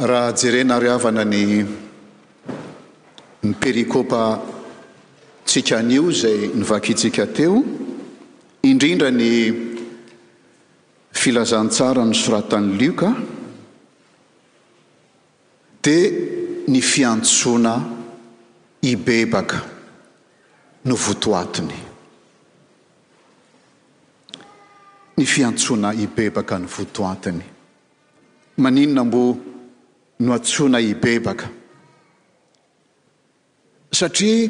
Raha jerena ary havana ny ny perikopa tsika anio izay novakintsika teo, indrindra ny filazantsara nosoratan'i Lioka, dia ny fiantsoana hibebaka no votoatiny. ny fiantsoana hibebaka ny votoatiny. Maninona mbo no antsoina hibebaka? Satria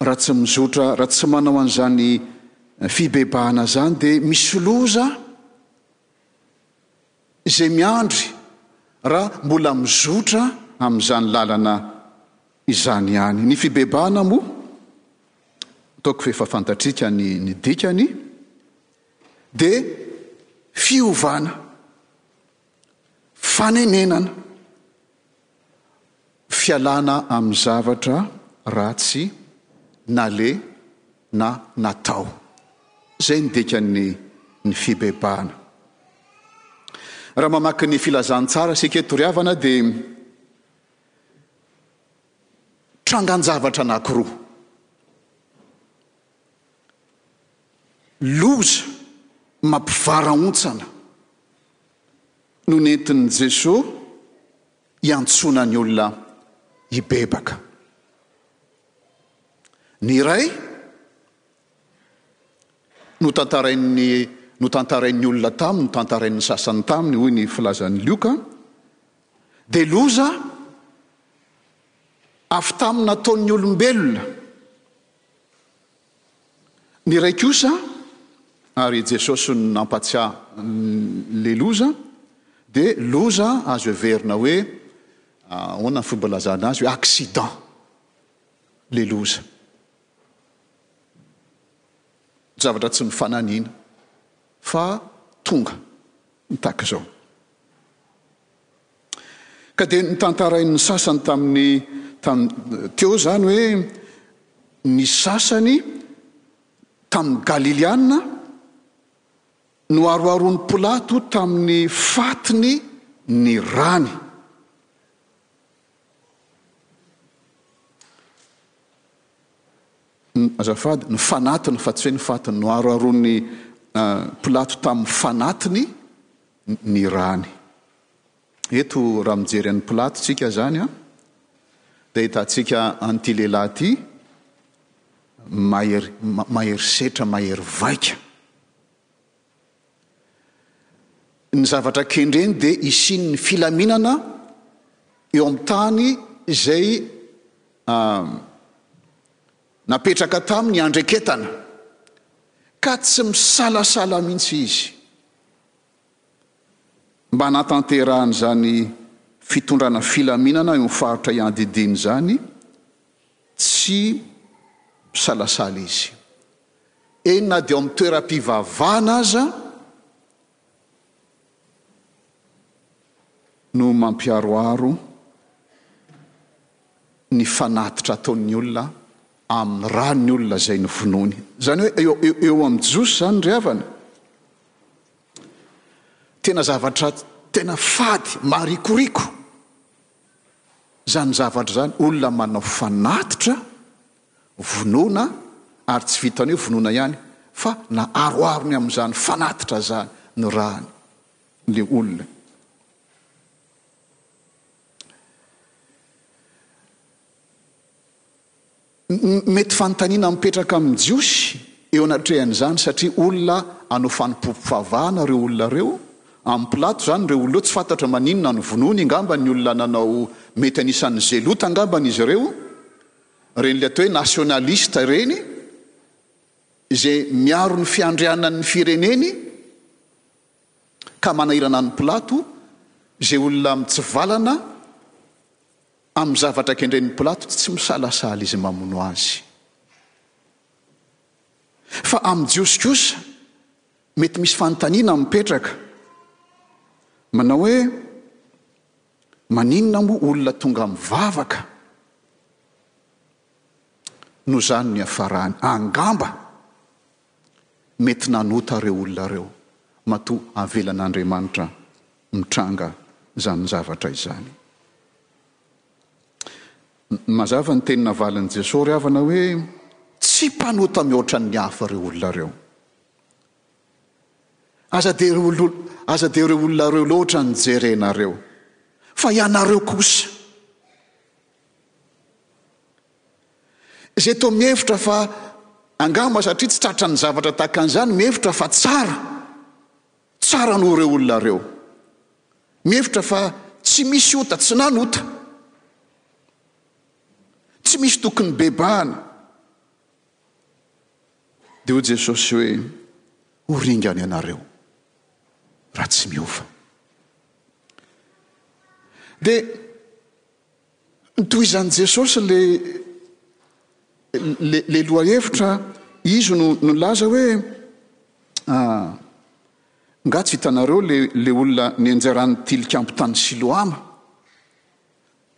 raha tsy mizotra, raha tsy manao an'izany fibebahana izany dia misy loza. izay miandry raha mbola mizotra amin'izany lalana izany ihany. Ny fibebahana moa, ataoko fa efa fantatrika ny ny dikany, dia fiovana, fanenenana. Fialana amin'ny zavatra ratsy nale na natao. Izay ny dikan'ny ny fibebahana. Raha mamaky ny filazantsara isika eto ry havana dia trangan-javatra anankiroa. Loza mampivarahontsana. no nentin'i Jesoa hiantsoana ny olona hibebaka. Ny iray notantarain'ny notantarain'ny olona taminy, notantarain'ny sasany taminy, hoy ny filazan'i Lioka, dia loza avy tamin'ny nataon'ny olombelona. Ny iray kosa, ary Jesosy no nampatsiahy le loza, de loza azo heverina hoe, ahoana ny fomba ilazana azy, hoe accident le loza. Zavatra tsy nifananiana fa tonga tahaka izao. Ka dia notantarain'ny sasany tamin'ny teo izany hoe ny sasany tamin'ny Galiliana noharoharoan'i Pilato tamin'ny fatiny ny rany. Azafady, ny fanatiny fa tsy hoe ny fatiny. Noharoharoan'i Pilato tamin'ny fanatiny. ny rany. Eto raha mijery an'i Pilato tsika zany a, dia ahitantsika an'ity lehilahy ity mahery mahery setra, mahery vaika. Ny zavatra kendreny dia hisian'ny filaminana eo amin'ny tany izay napetraka taminy handreketana, ka tsy misalasala mihitsy izy. Mba hanatanterahana izany fitondrana filaminana eo amin'ny faritra iadidiany izany, tsy misalasala izy. Eny na dia ao amin'ny toeram-pivavahana aza no mampiharoharo ny fanatitra ataon'ny olona. amin'ny ra ny olona izay novonoiny. Izany hoe eo, eo, eo amin'ny Jiosy izany ry havana. Tena zavatra tena fady, marikoriko izany zavatra izany. Olona manao fanatitra, vonoina, ary tsy vitan'ny hoe vonoina ihany fa na aroharony amin'izany fanatitra izany ny rany ilay olona. Mety fanontaniana mipetraka amin'ny Jiosy eo anatrehan'izany satria olona hanao fanompoam-pivavahana ireo olona ireo. Amin'i Pilato izany, ireo olona ireo tsy fantatra maninona no vonoiny, angamba ny olona nanao mety anisan'ny Zelota angamba izy ireo, ireny ilay atao hoe nasionalista ireny, izay miaro ny fiandrianan'ny fireneny ka manahirana an'i Pilato, izay olona mitsivalana. Amin'ny zavatra kendren'i Pilato tsy misalasala izy mamono azy. Fa amin'ny Jiosy kosa, mety misy fanontaniana mipetraka. Manao hoe, maninona moa olona tonga mivavaka no zany niafarany? Angamba. Mety nanota reo olona reo matoa avelan'Andriamanitra mitranga zany zavatra izany. Mazava ny teny navalin'i Jesoa ry havana hoe tsy mpanota mihoatra ny hafa reo olona reo. Aza de aza de reo olona reo loatra ny jerenareo fa ianareo kosa. Izay toa mihevitra fa angamba satria tsy tratra ny zavatra tahaka an'izany, mihevitra fa tsara, tsara noho ireo olona ireo. Mihevitra fa tsy misy ota, tsy nanota. Tsy misy tokony bebahana. Dia hoy Jesosy hoe, ho ringana ianareo raha tsy miova. Dia Notohizan'i Jesosy ilay lohahevitra. Izy no nilaza hoe, Angaha tsy hitanareo ilay olona nianjaran'ny tilikambo tany Siloama,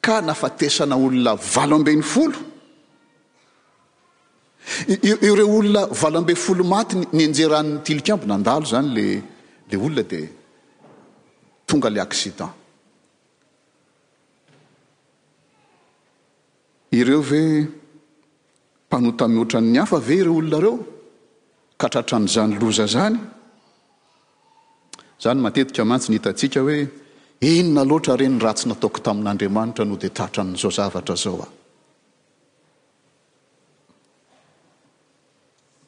ka nahafatesana olona valo ambin'ny folo? Ireo olona valo ambin'ny folo maty nianjaran'ny tilikambo, nandalo izany ilay olona dia tonga ilay accident. Ireo ve mpanota mihoatra ny hafa ve ireo olona ireo ka tratran'izany loza izany? Izany matetika mantsy ny hitantsika hoe inona loatra re ny ratsy nataoko tamin'Andriamanitra no dia tratran'izao zavatra izao aho?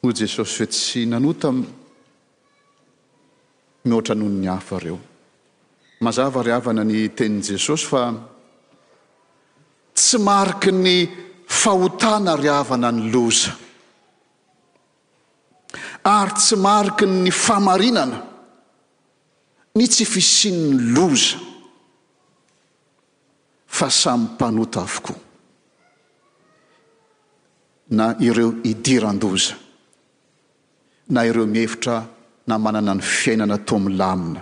Hoy Jesosy hoe tsy nanota mihoatra noho ny hafa ireo. Mazava ry havana ny tenin'i Jesosy fa tsy mariky ny fahotana ry havana ny loza ary tsy mariky ny fahamarinana ny tsy fisian'ny loza fa samy mpanota avokoa na ireo idiran-doza. na ireo mihevitra na manana ny fiainana toa milamina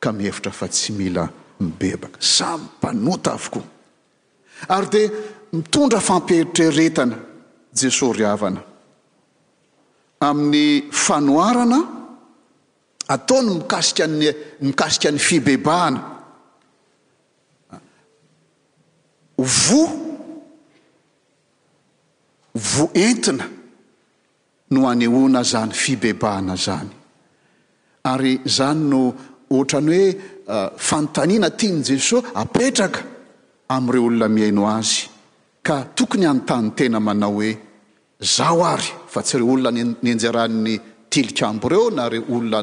ka mihevitra fa tsy mila mibebaka. Samy mpanota avokoa. Ary dia mitondra fampieritreretana Jesoa ry havana. Amin'ny fanoharana ataony mikasika ny mikasika ny fibebahana voa voentina. no anehoana zany fibebahana zany. Ary zany no otrany hoe fanontaniana tian'i Jesoa apetraka amin'ireo olona mihaino Azy ka tokony hanontany tena manao hoe, Zaho ary fa tsy ireo olona nenjeran'ny tilikambo ireo na ireo olona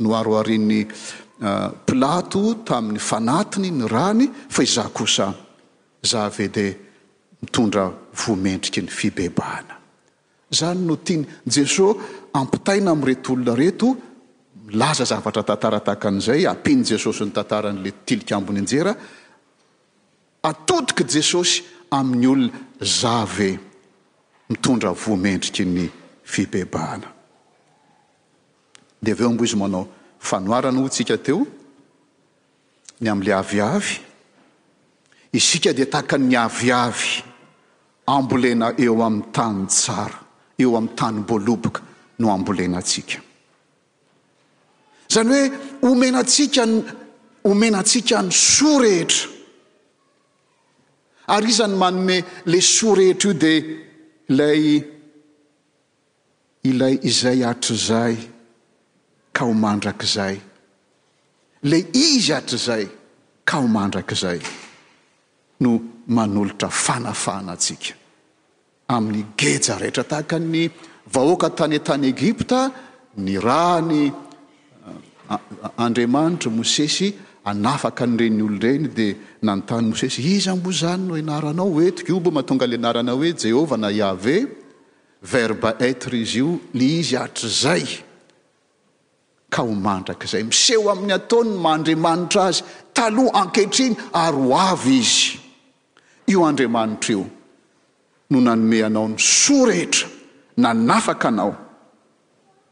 noharoharin'i Pilato tamin'ny fanatiny ny rany fa izaho kosa, za ve dia mitondra voa mendriky ny fibebahana? Izany no tian'i Jeso ampitaina amin'ireto olona ireto, milaza zavatra tantara tahaka an'izay, ampian'i Jesosy ny tantaran'ilay tilikambon'ny injera, atodik'i Jesosy amin'ny olona za ve mitondra voa mendriky ny fibebahana. Dia avy eo moa izy manao fanoharana hoy tsika teo, ny amin'ilay aviavy, isika dia tahaka ny aviavy ambolena eo amin'ny tany tsara, eo amin'ny tanim-boaloboka no ambolena antsika. Izany hoe omena antsika ny omena antsika ny soa rehetra. Ary iza no manome ilay soa rehetra io dia ilay Ilay izay hatrizay ka ho mandrakizay. Ilay Izy hatrizay ka ho mandrakizay no manolotra fanafahana antsika amin'ny geja rehetra, tahaka ny vahoaka tany tany Egypta nirahany Andriamanitry Mosesy hanafaka an'ireny olona ireny dia nanontany Mosesy, iza moa izany no anaranao? Eto Hiobo mahatonga ilay anarana hoe Jehovah na Iaveh. Verbe être izy io, ny izy hatrizay ka ho mandrakizay. Miseho amin'ny ataony ny maha Andriamanitra Azy, taloha, ankehitriny ary ho avy Izy. Io Andriamanitra io no nanome anao ny soa rehetra, nanafaka anao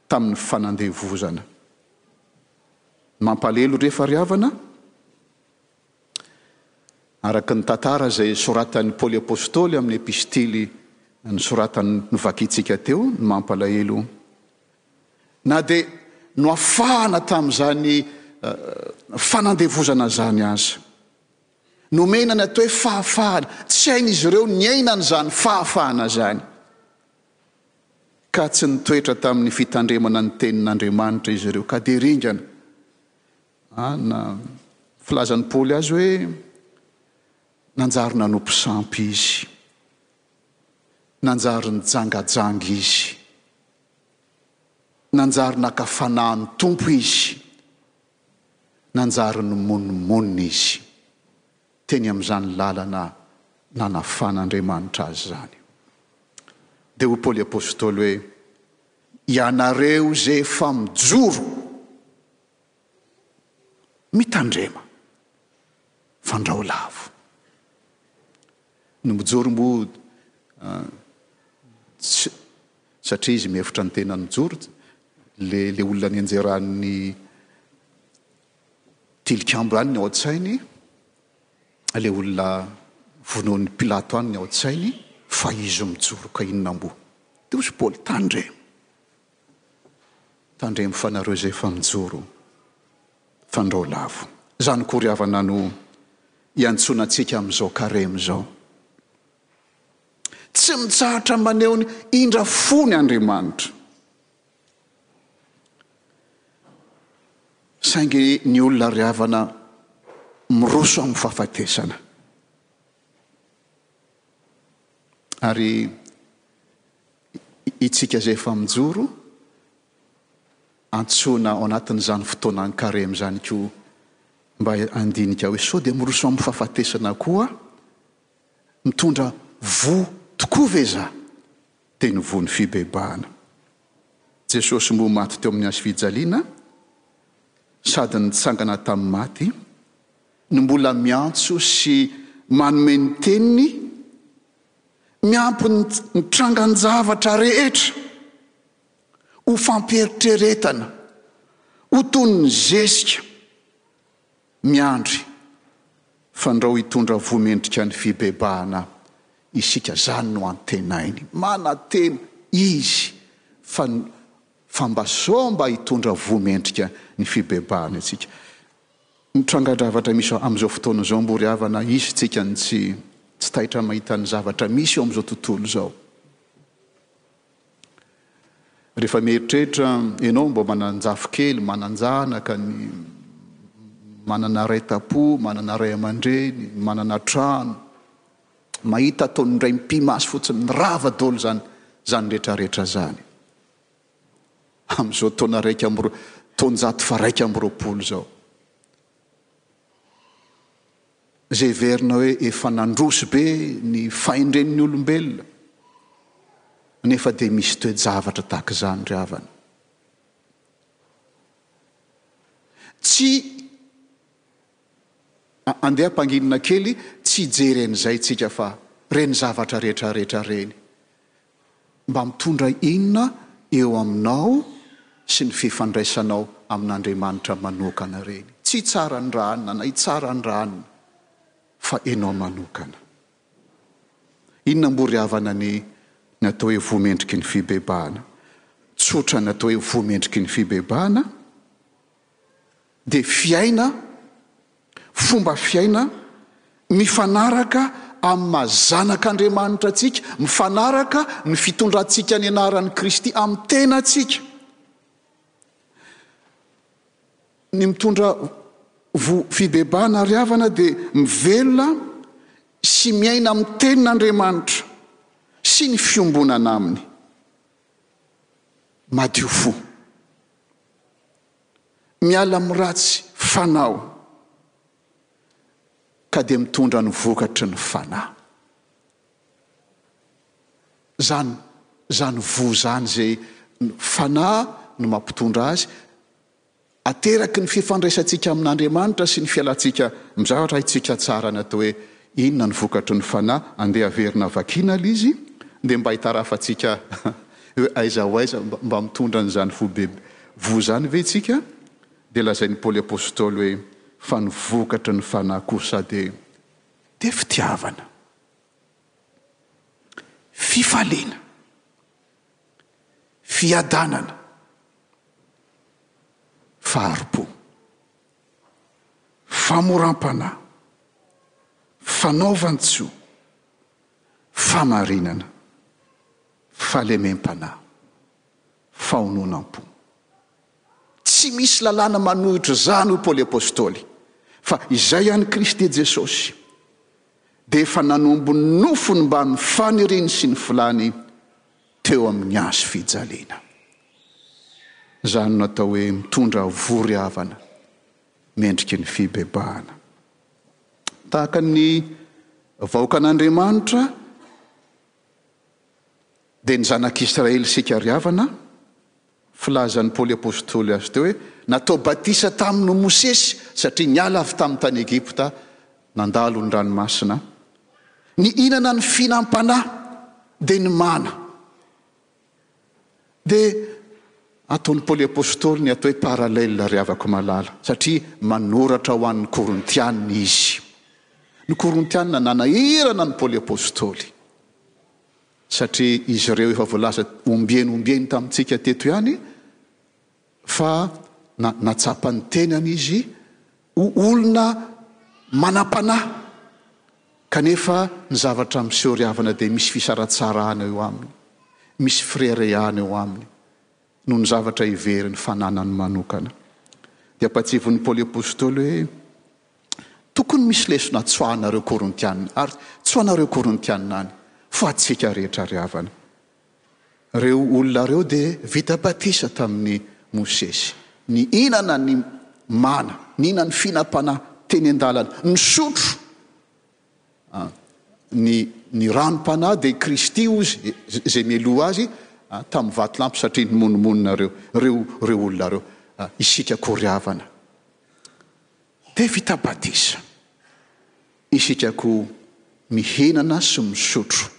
tamin'ny fanandevozana. Mampalelo re fa ry havana a! Araka ny tantara izay soratan'i Paoly Apostoly amin'ny epistily nosoratany novakintsika teo no mampalahelo. Na dia noafahana tamin'izany fanandevozana izany aza. Nomena ny atao hoe fahafahana. Tsy hain'izy ireo niaina an'izany fahafahana izany. Ka tsy nitoetra tamin'ny fitandremana ny tenin'Andriamanitra izy ireo, ka dia ringana. A Na filazan'i Paoly azy hoe nanjary nanompo sampy izy, nanjary nijangajanga izy, nanjary naka fanahy ny Tompo izy, nanjary nimonomonona izy teny amin'izany lalana nanafan'Andriamanitra azy izany. Dia hoy Paoly Apostoly hoe, Ianareo izay efa mijoro. Mitandrema. Fandrao lavo. Ny mijoro mody tsy satria izy mihevitra ny tenany mijoro le le olona nianjeran'ny tilikambo ihany ny ao an-tsainy le olona vonoin'i Pilato ihany ny ao an-tsainy fa izy mijoro ka inona moa. Teo izy Paoly, tandremo. Tandremo fa nareo izay efa mijoro fandrao lavo. Izany koa ry havana no iantsoana antsika amin'izao karemy izao. Tsy mitsahatra maneho ny indra fony Andriamanitra. Saingy ny olona ry havana miroso amin'ny fahafatesana. Ary Itsika izay efa mijoro, antsoina ao anatin'izany fotoanan'ny Karemy izany koa mba handinika hoe sao dia miroso amin'ny fahafatesana koa aho? Mitondra voa tokoa ve izaho? Dia ny voan'ny fibebahana. Jesosy moa maty teo amin'ny hazofijaliana sady nitsangana tamin'ny maty no mbola miantso sy manome ny teniny, Miampy ny trangan-javatra rehetra ho fampiheritreretana, ho toy ny zezika miandry fandrao hitondra voa mendrika ny fibebahana isika. Izany no antenainy. Manantena Izy fa fa mba sao mba hitondra voa mendrika ny fibebahana isika. Ny trangadravatra misy amin'izao fotoana izao mbo ry havana hisy tsika ny tsy tsy taitra mahita ny zavatra misy eo amin'izao tontolo izao. Rehefa mieritreritra ianao mbo mananjafy kely, mananjanaka, ny manana ray tapo, manana ray aman-dreny, manana trano, mahita ataon'ny raim-pimasy fotsiny rava dolo izany izany rehetrarehetra izany. amin'izao taona iraika amby roa, taonjato faharaika amby roapolo izao. Izay heverina hoe efa nandroso be ny fahendren'ny olombelona, nefa dia misy toe-javatra tahaka izany ry havana. Tsy andeha hampanginina kely, tsy hijery an'izay tsika fa ireny zavatra rehetra rehetra ireny. mba mitondra inona eo aminao sy ny fifandraisanao amin'Andriamanitra manokana ireny? Tsy hitsara ny ra anona na hitsara ny ra anona fa enao manokana. Inona moa ry havana ny ny atao hoe voa mendriky ny fibebahana? Tsotra ny atao hoe voa mendriky ny fibebahana. dia fiaina fomba fiaina mifanaraka amin'ny maha zanak'Andriamanitra antsika, mifanaraka ny fitondrantsika ny anaran'i Kristy amin'ny tenantsika. Ny mitondra vo fibebahana ary havana dia mivelona sy miaina amin'ny tenin'Andriamanitra sy ny fiombonana aminy. madio fo. Miala amin'ny ratsy fanao ka dia mitondra ny vokatry ny fanahy. Izany izany voa izany izay fanahy no mampitondra azy Ateraky ny fifandraisantsika amin'Andriamanitra sy ny fialantsika amin'ny zavatra haintsika tsara ny atao hoe inona ny vokatry ny fanahy, andeha averina vakiana aloha izy dia mba hitarafantsika hoe aiza ho aiza mba mitondra an'izany foibe voa izany ve isika? Dia lazain'i Paoly Apostoly hoe fa ny vokatry ny fanahy kosa dia dia fitiavana, fifaliana. Fiadanana. Fahari-po. Famoram-panahy. Fanaovan-tsoa. Famarinana. Falemem-panahy. Fahononam-po. Tsy misy lalàna manohitra izany, hoy Paoly Apostoly, fa izay an'i Kristy Jesosy. dia efa nanombo ny nofony mba ny faniriany sy ny filàny teo amin'ny hazo fijaliana. Izany no atao hoe mitondra vory havana mendriky ny fibebahana. Tahaka ny vahoakan'Andriamanitra, dia ny zanak'Israely isika ry havana, Filazan'i Paoly apostoly azy teo hoe, Natao batisa tamin'i Mosesy satria niala avy tamin'ny tany Egypta, nandalo ny ranomasina, nihinana ny fihinam-panahy, dia ny mana. Dia ataon'i Paoly apostoly ny atao hoe parallèle ry havako malala, satria manoratra ho an'ny Korintiana izy. Ny Korintiana nanahirana an'i Paoly apostoly. satria izy ireo efa voalaza ombieny ombieny tamintsika teto ihany fa na natsapa ny tenany izy ho olona manam-panahy kanefa ny zavatra miseho ry havana dia misy fisaratsarahana eo aminy, misy frereana eo aminy. Noho ny zavatra heveriny fananany manokana, dia ampahatsiavin'i Paoly apostoly hoe, Tokony misy lesona tsoahanareo Korintiana, ary tsy ho anareo Korintiana ihany, fa antsika rehetra ry havana. Ireo olona ireo dia vita batisa tamin'i Mosesy, nihinana ny mana, nihinan'ny fihinam-panahy teny an-dalana, nisotro, An! Ny, ny ranom-panahy dia i Kristy hozy, izay mialoha Azy, an, tamin'ny vatolampy satria nimonomonona ireo, ireo, ireo olona ireo. An! Isika koa ry havana, dia vita batisa, isika koa mihinana sy misotro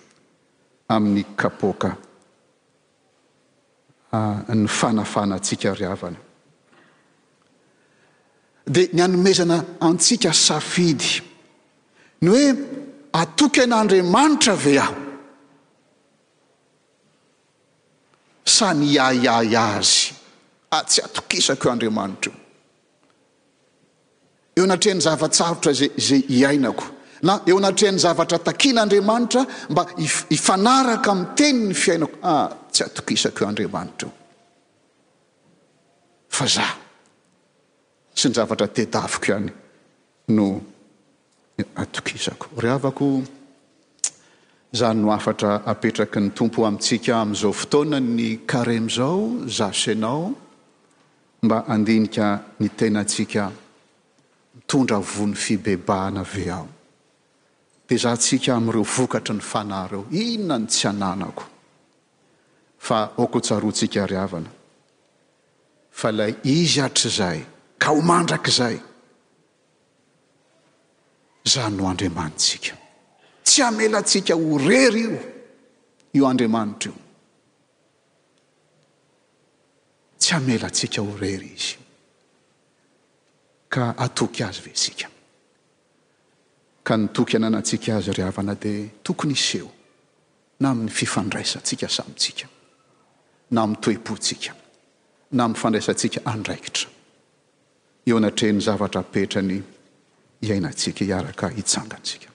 amin'ny kapoaka. ny fanafahana antsika ry havana dia ny anomezana antsika safidy ny hoe atoky an'Andriamanitra ve aho sa ny hiahiahy azy a tsy atokisako io Andriamanitra io Eo anatrehan'ny zava-tsarotra izay izay iainako na eo anatrehan'ny zavatra takin'Andriamanitra mba hifanaraka amin'ny teniny ny fiainako. Ah, tsy atokisako io Andriamanitra io. Fa za sy ny zavatra tedaviko ihany no atokisako. Ry havako, izany no hafatra apetraky ny Tompo amintsika amin'izao fotoana ny karemy izao, za sy ianao. Mba handinika ny tenantsika aho. Mitondra vono fibebahana ve aho? Pezahantsika amin'ireo vokatry ny fanahy ireo. Inona no tsy ananako? Fa aoka hotsaroantsika ry havana fa ilay izy hatrizay ka ho mandrakizay, izany no Andriamanitsika. Tsy hamela antsika ho irery io, io Andriamanitra io. Tsy hamela antsika ho irery Izy. Ka hatoky Azy ve isika? Ka ny toky ananantsika Azy, ry havana, dia tokony hiseho na amin'ny fifandraisantsika samintsika, na amin'ny toe-pontsika, na amin'ny fandraisantsika andraikitra. eo anatrehan'ny zavatra apetrany hiainantsika, hiaraka hitsangantsika.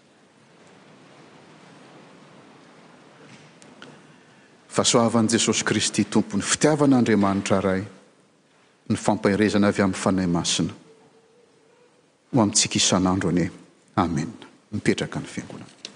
Fahasoavan'i Jesosy Kristy Tompo, ny fitiavan'Andriamanitra Ray, ny fampaherezana avy amin'ny Fanahy Masina ho amintsika isan'andro anie. Amena. Mipetraka ny Fiangonana.